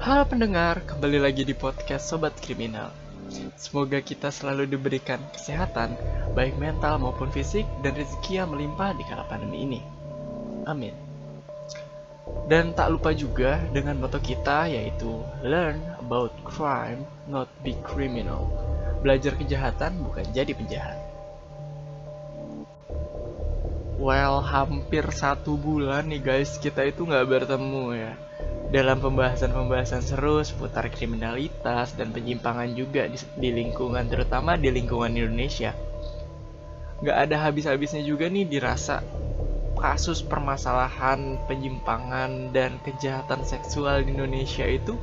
Halo pendengar, kembali lagi di podcast Sobat Kriminal. Semoga kita selalu diberikan kesehatan, baik mental maupun fisik, dan rezeki yang melimpah di kala pandemi ini. Amin. Dan tak lupa juga dengan moto kita yaitu Learn about crime, not be criminal. Belajar kejahatan bukan jadi penjahat. Well, hampir satu bulan nih guys, kita itu nggak bertemu ya. Dalam pembahasan-pembahasan seru seputar kriminalitas dan penyimpangan juga di, di lingkungan, terutama di lingkungan Indonesia. Nggak ada habis-habisnya juga nih dirasa kasus permasalahan penyimpangan dan kejahatan seksual di Indonesia itu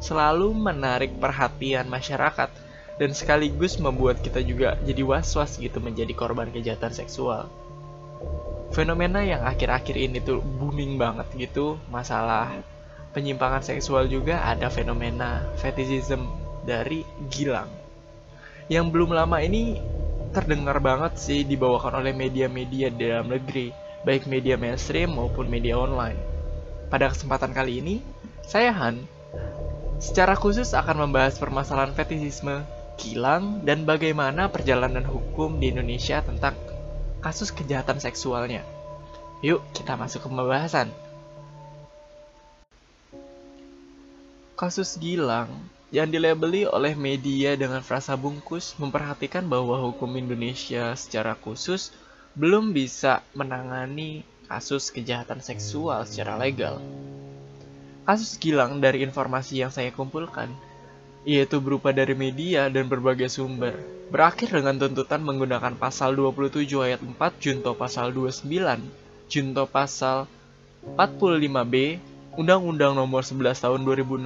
selalu menarik perhatian masyarakat dan sekaligus membuat kita juga jadi was-was gitu menjadi korban kejahatan seksual fenomena yang akhir-akhir ini tuh booming banget gitu masalah penyimpangan seksual juga ada fenomena fetishism dari Gilang yang belum lama ini terdengar banget sih dibawakan oleh media-media di dalam negeri baik media mainstream maupun media online pada kesempatan kali ini saya Han secara khusus akan membahas permasalahan fetishisme Gilang dan bagaimana perjalanan hukum di Indonesia tentang kasus kejahatan seksualnya. Yuk, kita masuk ke pembahasan. Kasus Gilang yang dilabeli oleh media dengan frasa bungkus memperhatikan bahwa hukum Indonesia secara khusus belum bisa menangani kasus kejahatan seksual secara legal. Kasus Gilang dari informasi yang saya kumpulkan yaitu berupa dari media dan berbagai sumber. Berakhir dengan tuntutan menggunakan pasal 27 ayat 4 Junto pasal 29, Junto pasal 45B, Undang-Undang Nomor 11 Tahun 2016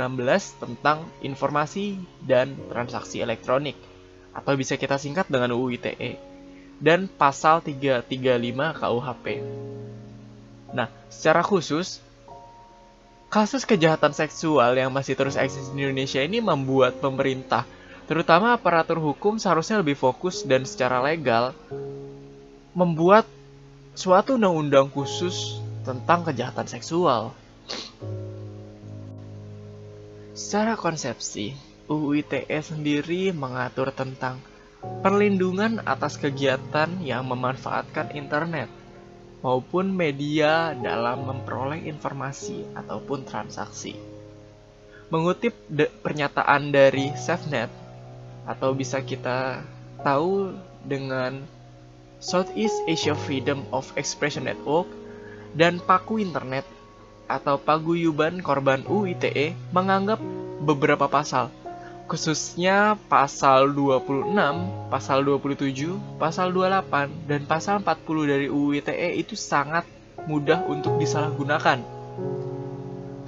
tentang Informasi dan Transaksi Elektronik atau bisa kita singkat dengan UU ITE dan pasal 335 KUHP. Nah, secara khusus Kasus kejahatan seksual yang masih terus eksis di Indonesia ini membuat pemerintah, terutama aparatur hukum seharusnya lebih fokus dan secara legal membuat suatu undang-undang khusus tentang kejahatan seksual. Secara konsepsi, UU ITE sendiri mengatur tentang perlindungan atas kegiatan yang memanfaatkan internet maupun media dalam memperoleh informasi ataupun transaksi. Mengutip pernyataan dari SafeNet atau bisa kita tahu dengan Southeast Asia Freedom of Expression Network dan Paku Internet atau Paguyuban Korban UITE menganggap beberapa pasal khususnya pasal 26, pasal 27, pasal 28, dan pasal 40 dari UU ITE itu sangat mudah untuk disalahgunakan.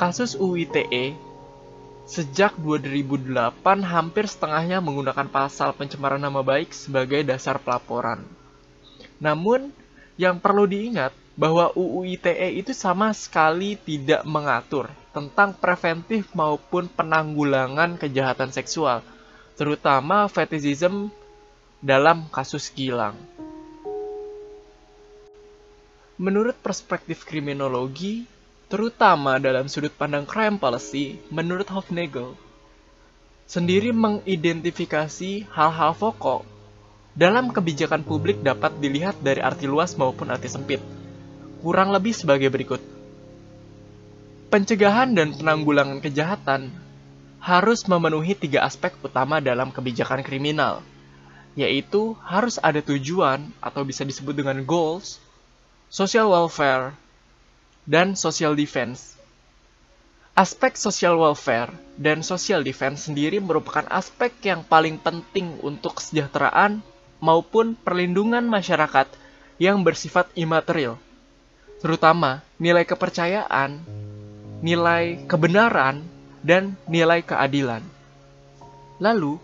Kasus UU ITE sejak 2008 hampir setengahnya menggunakan pasal pencemaran nama baik sebagai dasar pelaporan. Namun, yang perlu diingat bahwa UU ITE itu sama sekali tidak mengatur tentang preventif maupun penanggulangan kejahatan seksual, terutama fetishism dalam kasus Gilang. Menurut perspektif kriminologi, terutama dalam sudut pandang crime policy, menurut Hofnagel, sendiri mengidentifikasi hal-hal pokok dalam kebijakan publik dapat dilihat dari arti luas maupun arti sempit. Kurang lebih sebagai berikut. Pencegahan dan penanggulangan kejahatan harus memenuhi tiga aspek utama dalam kebijakan kriminal, yaitu harus ada tujuan atau bisa disebut dengan goals, social welfare, dan social defense. Aspek social welfare dan social defense sendiri merupakan aspek yang paling penting untuk kesejahteraan maupun perlindungan masyarakat yang bersifat imaterial, terutama nilai kepercayaan nilai kebenaran, dan nilai keadilan. Lalu,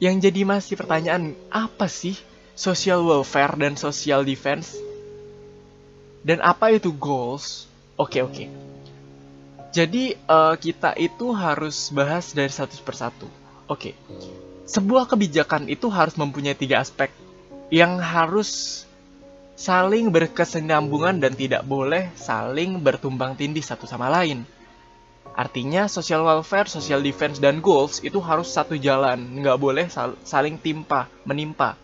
yang jadi masih pertanyaan, apa sih social welfare dan social defense? Dan apa itu goals? Oke, oke. Jadi, uh, kita itu harus bahas dari satu persatu. Oke. Sebuah kebijakan itu harus mempunyai tiga aspek yang harus saling berkesinambungan dan tidak boleh saling bertumbang tindih satu sama lain. Artinya social welfare, social defense, dan goals itu harus satu jalan, nggak boleh saling timpa, menimpa.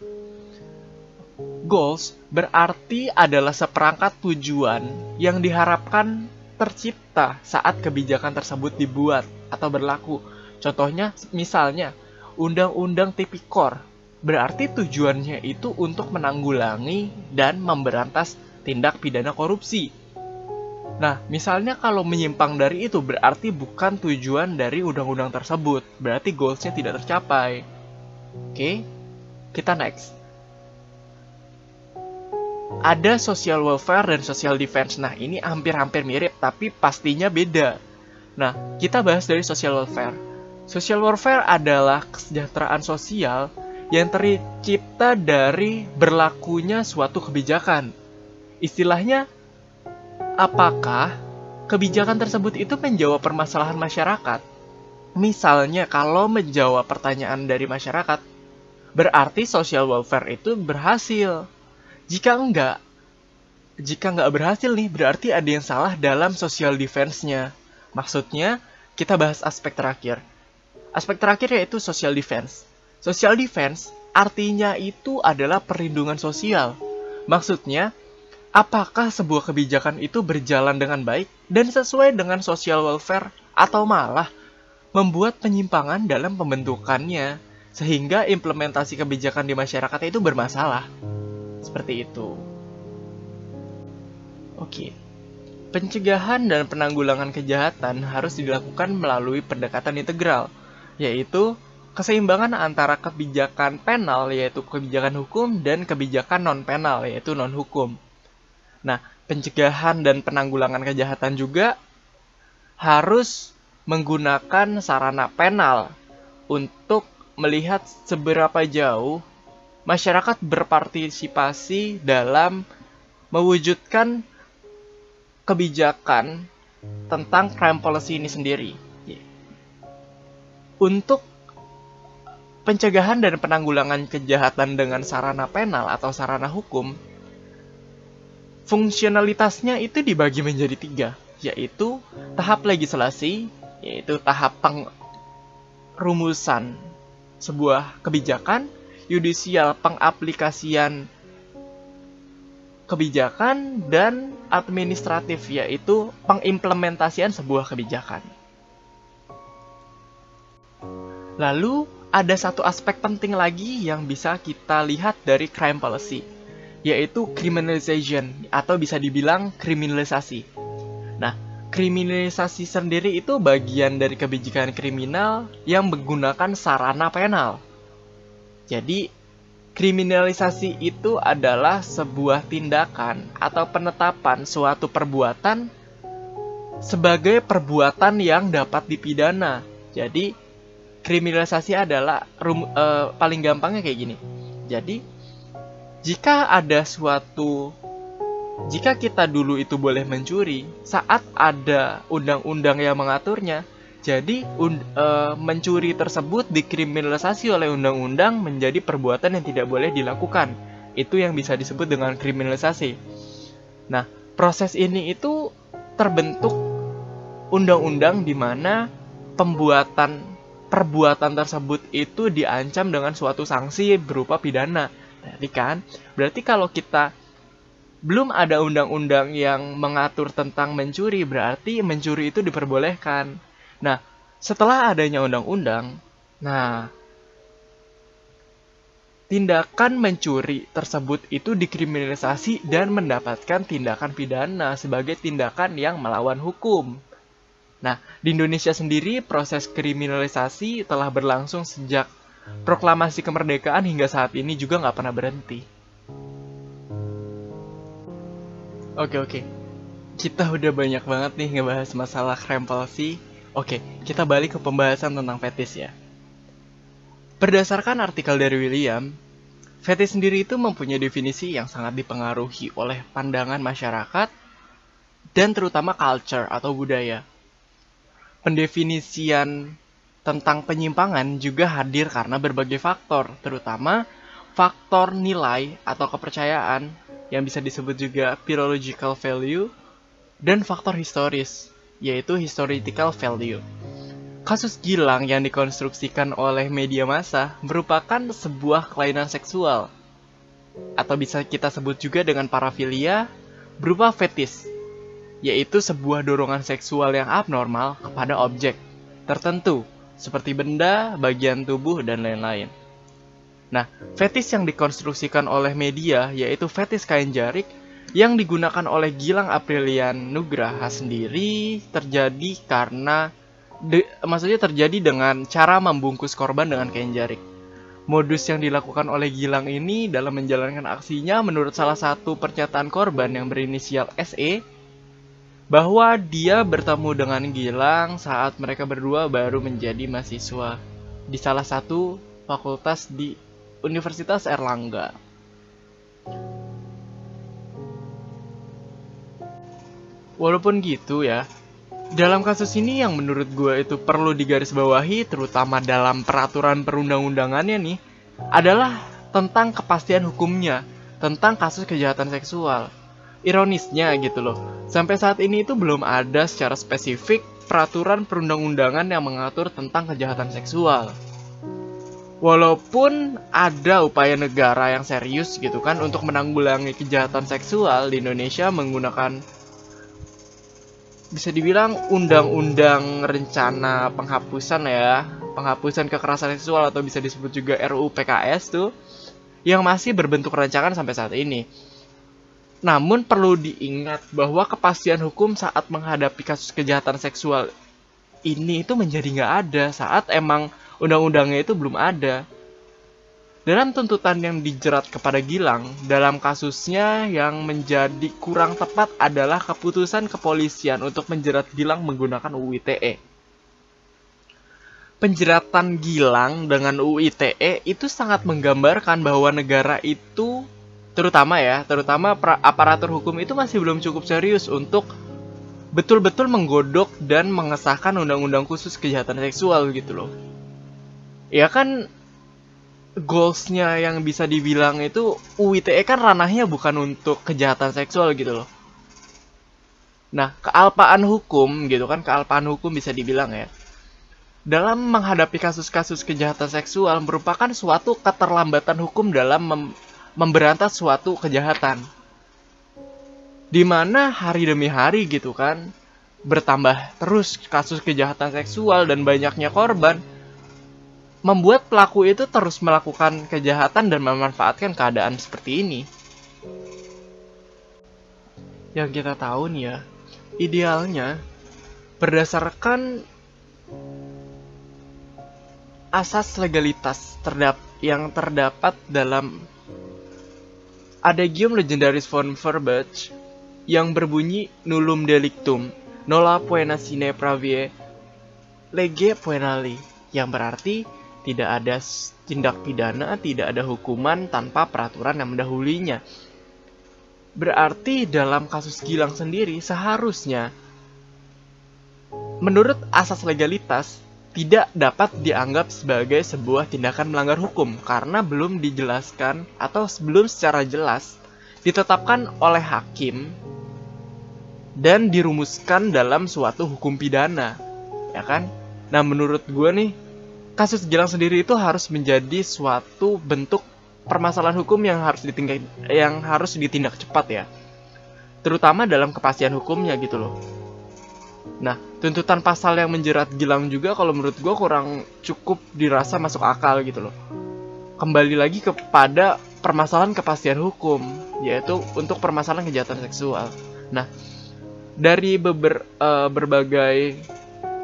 Goals berarti adalah seperangkat tujuan yang diharapkan tercipta saat kebijakan tersebut dibuat atau berlaku. Contohnya, misalnya, Undang-Undang Tipikor berarti tujuannya itu untuk menanggulangi dan memberantas tindak pidana korupsi. Nah, misalnya kalau menyimpang dari itu berarti bukan tujuan dari undang-undang tersebut, berarti goalsnya tidak tercapai. Oke, kita next. Ada social welfare dan social defense. Nah, ini hampir-hampir mirip, tapi pastinya beda. Nah, kita bahas dari social welfare. Social welfare adalah kesejahteraan sosial yang tercipta dari berlakunya suatu kebijakan. Istilahnya, apakah kebijakan tersebut itu menjawab permasalahan masyarakat? Misalnya, kalau menjawab pertanyaan dari masyarakat, berarti social welfare itu berhasil. Jika enggak, jika enggak berhasil nih, berarti ada yang salah dalam social defense-nya. Maksudnya, kita bahas aspek terakhir. Aspek terakhir yaitu social defense. Social defense artinya itu adalah perlindungan sosial. Maksudnya, apakah sebuah kebijakan itu berjalan dengan baik dan sesuai dengan social welfare atau malah membuat penyimpangan dalam pembentukannya sehingga implementasi kebijakan di masyarakat itu bermasalah. Seperti itu. Oke. Pencegahan dan penanggulangan kejahatan harus dilakukan melalui pendekatan integral, yaitu keseimbangan antara kebijakan penal yaitu kebijakan hukum dan kebijakan non penal yaitu non hukum. Nah, pencegahan dan penanggulangan kejahatan juga harus menggunakan sarana penal untuk melihat seberapa jauh masyarakat berpartisipasi dalam mewujudkan kebijakan tentang crime policy ini sendiri. Untuk pencegahan dan penanggulangan kejahatan dengan sarana penal atau sarana hukum, fungsionalitasnya itu dibagi menjadi tiga, yaitu tahap legislasi, yaitu tahap pengrumusan sebuah kebijakan, yudisial pengaplikasian kebijakan, dan administratif, yaitu pengimplementasian sebuah kebijakan. Lalu, ada satu aspek penting lagi yang bisa kita lihat dari crime policy, yaitu criminalization atau bisa dibilang kriminalisasi. Nah, kriminalisasi sendiri itu bagian dari kebijakan kriminal yang menggunakan sarana penal. Jadi, kriminalisasi itu adalah sebuah tindakan atau penetapan suatu perbuatan sebagai perbuatan yang dapat dipidana. Jadi, kriminalisasi adalah rum, uh, paling gampangnya kayak gini. Jadi, jika ada suatu jika kita dulu itu boleh mencuri saat ada undang-undang yang mengaturnya, jadi und, uh, mencuri tersebut dikriminalisasi oleh undang-undang menjadi perbuatan yang tidak boleh dilakukan. Itu yang bisa disebut dengan kriminalisasi. Nah, proses ini itu terbentuk undang-undang di mana pembuatan perbuatan tersebut itu diancam dengan suatu sanksi berupa pidana. Jadi kan, berarti kalau kita belum ada undang-undang yang mengatur tentang mencuri, berarti mencuri itu diperbolehkan. Nah, setelah adanya undang-undang, nah tindakan mencuri tersebut itu dikriminalisasi dan mendapatkan tindakan pidana sebagai tindakan yang melawan hukum. Nah, di Indonesia sendiri proses kriminalisasi telah berlangsung sejak proklamasi kemerdekaan hingga saat ini juga nggak pernah berhenti. Oke oke, kita udah banyak banget nih ngebahas masalah policy. Oke, kita balik ke pembahasan tentang fetis ya. Berdasarkan artikel dari William, fetis sendiri itu mempunyai definisi yang sangat dipengaruhi oleh pandangan masyarakat dan terutama culture atau budaya. Pendefinisian tentang penyimpangan juga hadir karena berbagai faktor, terutama faktor nilai atau kepercayaan yang bisa disebut juga philological value dan faktor historis. yaitu historical value. Kasus Gilang yang dikonstruksikan oleh media massa merupakan sebuah kelainan seksual, atau bisa kita sebut juga dengan parafilia, berupa fetis, yaitu sebuah dorongan seksual yang abnormal kepada objek tertentu, seperti benda, bagian tubuh, dan lain-lain. Nah, fetis yang dikonstruksikan oleh media yaitu fetis kain jarik yang digunakan oleh Gilang Aprilian Nugraha sendiri terjadi karena de, maksudnya terjadi dengan cara membungkus korban dengan kain jarik. Modus yang dilakukan oleh Gilang ini dalam menjalankan aksinya menurut salah satu pernyataan korban yang berinisial SE bahwa dia bertemu dengan Gilang saat mereka berdua baru menjadi mahasiswa di salah satu fakultas di Universitas Erlangga. Walaupun gitu ya, dalam kasus ini yang menurut gue itu perlu digarisbawahi terutama dalam peraturan perundang-undangannya nih adalah tentang kepastian hukumnya tentang kasus kejahatan seksual. Ironisnya gitu loh, sampai saat ini itu belum ada secara spesifik peraturan perundang-undangan yang mengatur tentang kejahatan seksual. Walaupun ada upaya negara yang serius gitu kan untuk menanggulangi kejahatan seksual di Indonesia menggunakan bisa dibilang undang-undang rencana penghapusan ya, penghapusan kekerasan seksual atau bisa disebut juga RUU PKS tuh yang masih berbentuk rancangan sampai saat ini. Namun perlu diingat bahwa kepastian hukum saat menghadapi kasus kejahatan seksual ini itu menjadi nggak ada saat emang undang-undangnya itu belum ada. Dalam tuntutan yang dijerat kepada Gilang, dalam kasusnya yang menjadi kurang tepat adalah keputusan kepolisian untuk menjerat Gilang menggunakan UU ITE. Penjeratan Gilang dengan UU ITE itu sangat menggambarkan bahwa negara itu terutama ya, terutama aparatur hukum itu masih belum cukup serius untuk betul-betul menggodok dan mengesahkan undang-undang khusus kejahatan seksual gitu loh. Ya kan goalsnya yang bisa dibilang itu UITE kan ranahnya bukan untuk kejahatan seksual gitu loh. Nah, kealpaan hukum gitu kan, kealpaan hukum bisa dibilang ya. Dalam menghadapi kasus-kasus kejahatan seksual merupakan suatu keterlambatan hukum dalam memberantas suatu kejahatan. Di mana hari demi hari gitu kan, bertambah terus kasus kejahatan seksual dan banyaknya korban, membuat pelaku itu terus melakukan kejahatan dan memanfaatkan keadaan seperti ini. Yang kita tahu nih ya, idealnya berdasarkan asas legalitas terdap yang terdapat dalam Adagium Legendaris von Verbach yang berbunyi nullum delictum, nola poena sine pravie lege poenali, yang berarti tidak ada tindak pidana, tidak ada hukuman tanpa peraturan yang mendahulunya. Berarti dalam kasus Gilang sendiri seharusnya menurut asas legalitas tidak dapat dianggap sebagai sebuah tindakan melanggar hukum karena belum dijelaskan atau sebelum secara jelas ditetapkan oleh hakim dan dirumuskan dalam suatu hukum pidana ya kan nah menurut gue nih kasus Gilang sendiri itu harus menjadi suatu bentuk permasalahan hukum yang harus ditindak yang harus ditindak cepat ya. Terutama dalam kepastian hukumnya gitu loh. Nah, tuntutan pasal yang menjerat Gilang juga kalau menurut gue kurang cukup dirasa masuk akal gitu loh. Kembali lagi kepada permasalahan kepastian hukum, yaitu untuk permasalahan kejahatan seksual. Nah, dari beber, uh, berbagai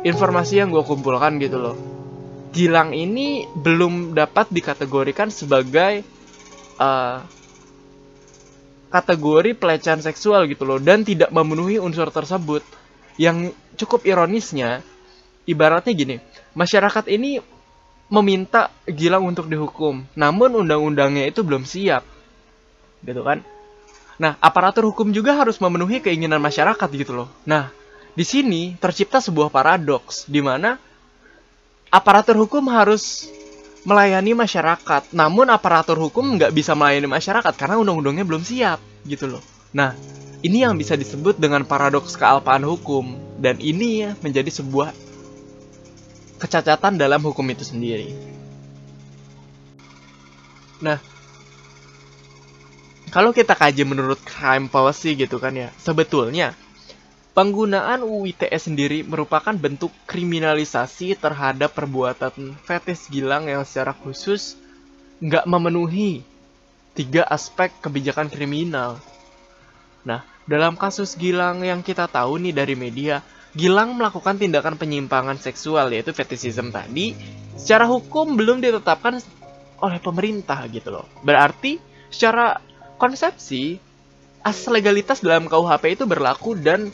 informasi yang gue kumpulkan gitu loh, Gilang ini belum dapat dikategorikan sebagai uh, kategori pelecehan seksual gitu loh dan tidak memenuhi unsur tersebut. Yang cukup ironisnya, ibaratnya gini, masyarakat ini meminta Gilang untuk dihukum, namun undang-undangnya itu belum siap, gitu kan? Nah, aparatur hukum juga harus memenuhi keinginan masyarakat gitu loh. Nah, di sini tercipta sebuah paradoks di mana aparatur hukum harus melayani masyarakat. Namun aparatur hukum nggak bisa melayani masyarakat karena undang-undangnya belum siap gitu loh. Nah, ini yang bisa disebut dengan paradoks kealpaan hukum. Dan ini ya menjadi sebuah kecacatan dalam hukum itu sendiri. Nah, kalau kita kaji menurut crime policy gitu kan ya, sebetulnya penggunaan UU ITE sendiri merupakan bentuk kriminalisasi terhadap perbuatan fetis gilang yang secara khusus nggak memenuhi tiga aspek kebijakan kriminal. Nah, dalam kasus Gilang yang kita tahu nih dari media, Gilang melakukan tindakan penyimpangan seksual yaitu fetishism tadi secara hukum belum ditetapkan oleh pemerintah gitu loh. Berarti secara konsepsi asas legalitas dalam KUHP itu berlaku dan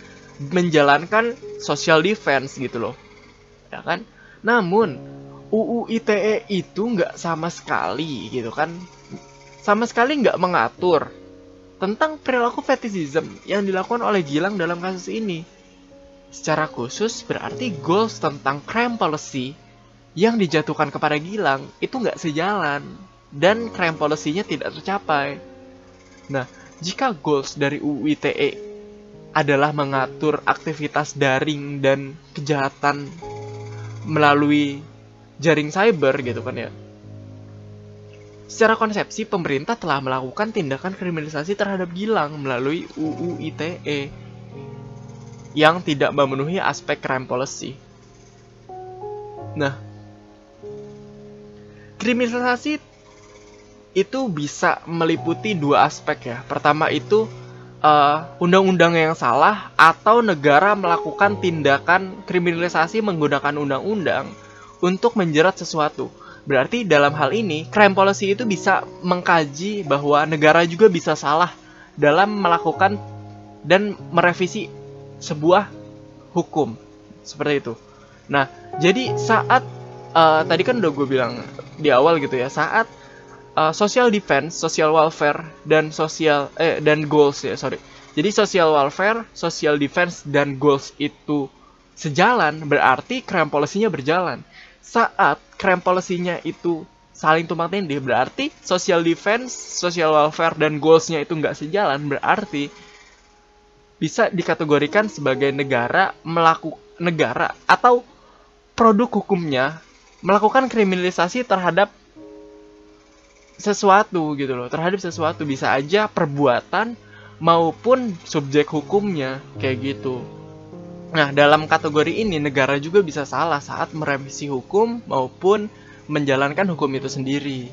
menjalankan social defense gitu loh. Ya kan? Namun UU ITE itu nggak sama sekali gitu kan sama sekali nggak mengatur tentang perilaku fetishism yang dilakukan oleh Gilang dalam kasus ini. Secara khusus berarti goals tentang crime policy yang dijatuhkan kepada Gilang itu nggak sejalan dan crime policy-nya tidak tercapai. Nah, jika goals dari UU ITE adalah mengatur aktivitas daring dan kejahatan melalui jaring cyber gitu kan ya. Secara konsepsi, pemerintah telah melakukan tindakan kriminalisasi terhadap Gilang melalui UU ITE yang tidak memenuhi aspek crime policy. Nah, kriminalisasi itu bisa meliputi dua aspek ya. Pertama itu uh, undang-undang yang salah atau negara melakukan tindakan kriminalisasi menggunakan undang-undang untuk menjerat sesuatu. Berarti dalam hal ini, crime policy itu bisa mengkaji bahwa negara juga bisa salah dalam melakukan dan merevisi sebuah hukum. Seperti itu. Nah, jadi saat uh, tadi kan udah gue bilang di awal gitu ya, saat uh, social defense, social welfare dan social eh dan goals ya, sorry. Jadi social welfare, social defense dan goals itu sejalan, berarti crime policy-nya berjalan saat crime policy-nya itu saling tumpang tindih berarti social defense, social welfare dan goals-nya itu nggak sejalan berarti bisa dikategorikan sebagai negara melakukan negara atau produk hukumnya melakukan kriminalisasi terhadap sesuatu gitu loh terhadap sesuatu. Bisa aja perbuatan maupun subjek hukumnya kayak gitu Nah, dalam kategori ini negara juga bisa salah saat merevisi hukum maupun menjalankan hukum itu sendiri.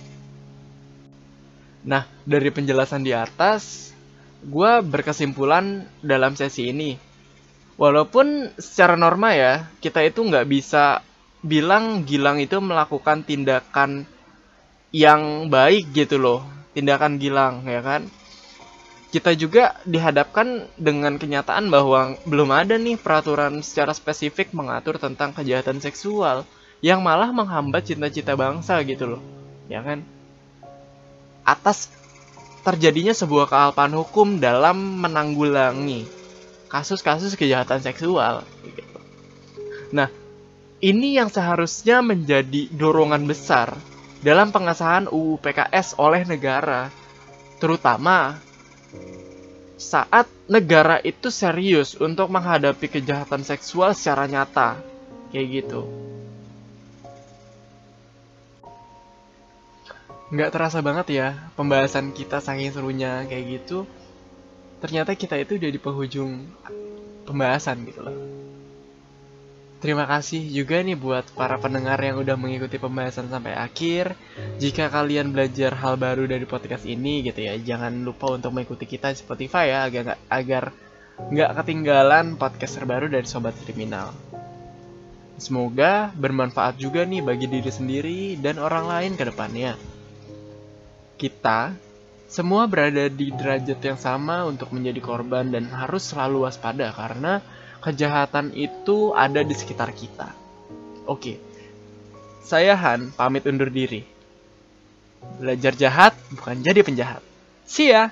Nah, dari penjelasan di atas, gue berkesimpulan dalam sesi ini. Walaupun secara norma ya, kita itu nggak bisa bilang Gilang itu melakukan tindakan yang baik gitu loh. Tindakan Gilang, ya kan? Kita juga dihadapkan dengan kenyataan bahwa belum ada nih peraturan secara spesifik mengatur tentang kejahatan seksual yang malah menghambat cita-cita bangsa gitu loh. Ya kan? Atas terjadinya sebuah kealpan hukum dalam menanggulangi kasus-kasus kejahatan seksual gitu. Nah, ini yang seharusnya menjadi dorongan besar dalam pengesahan UU PKS oleh negara, terutama saat negara itu serius untuk menghadapi kejahatan seksual secara nyata. Kayak gitu. Nggak terasa banget ya pembahasan kita saking serunya kayak gitu. Ternyata kita itu udah di penghujung pembahasan gitu loh. Terima kasih juga nih buat para pendengar yang udah mengikuti pembahasan sampai akhir. Jika kalian belajar hal baru dari podcast ini gitu ya, jangan lupa untuk mengikuti kita di Spotify ya agar agar nggak ketinggalan podcast terbaru dari Sobat Kriminal. Semoga bermanfaat juga nih bagi diri sendiri dan orang lain ke depannya. Kita semua berada di derajat yang sama untuk menjadi korban dan harus selalu waspada karena kejahatan itu ada di sekitar kita. Oke, saya Han pamit undur diri. Belajar jahat bukan jadi penjahat. See ya!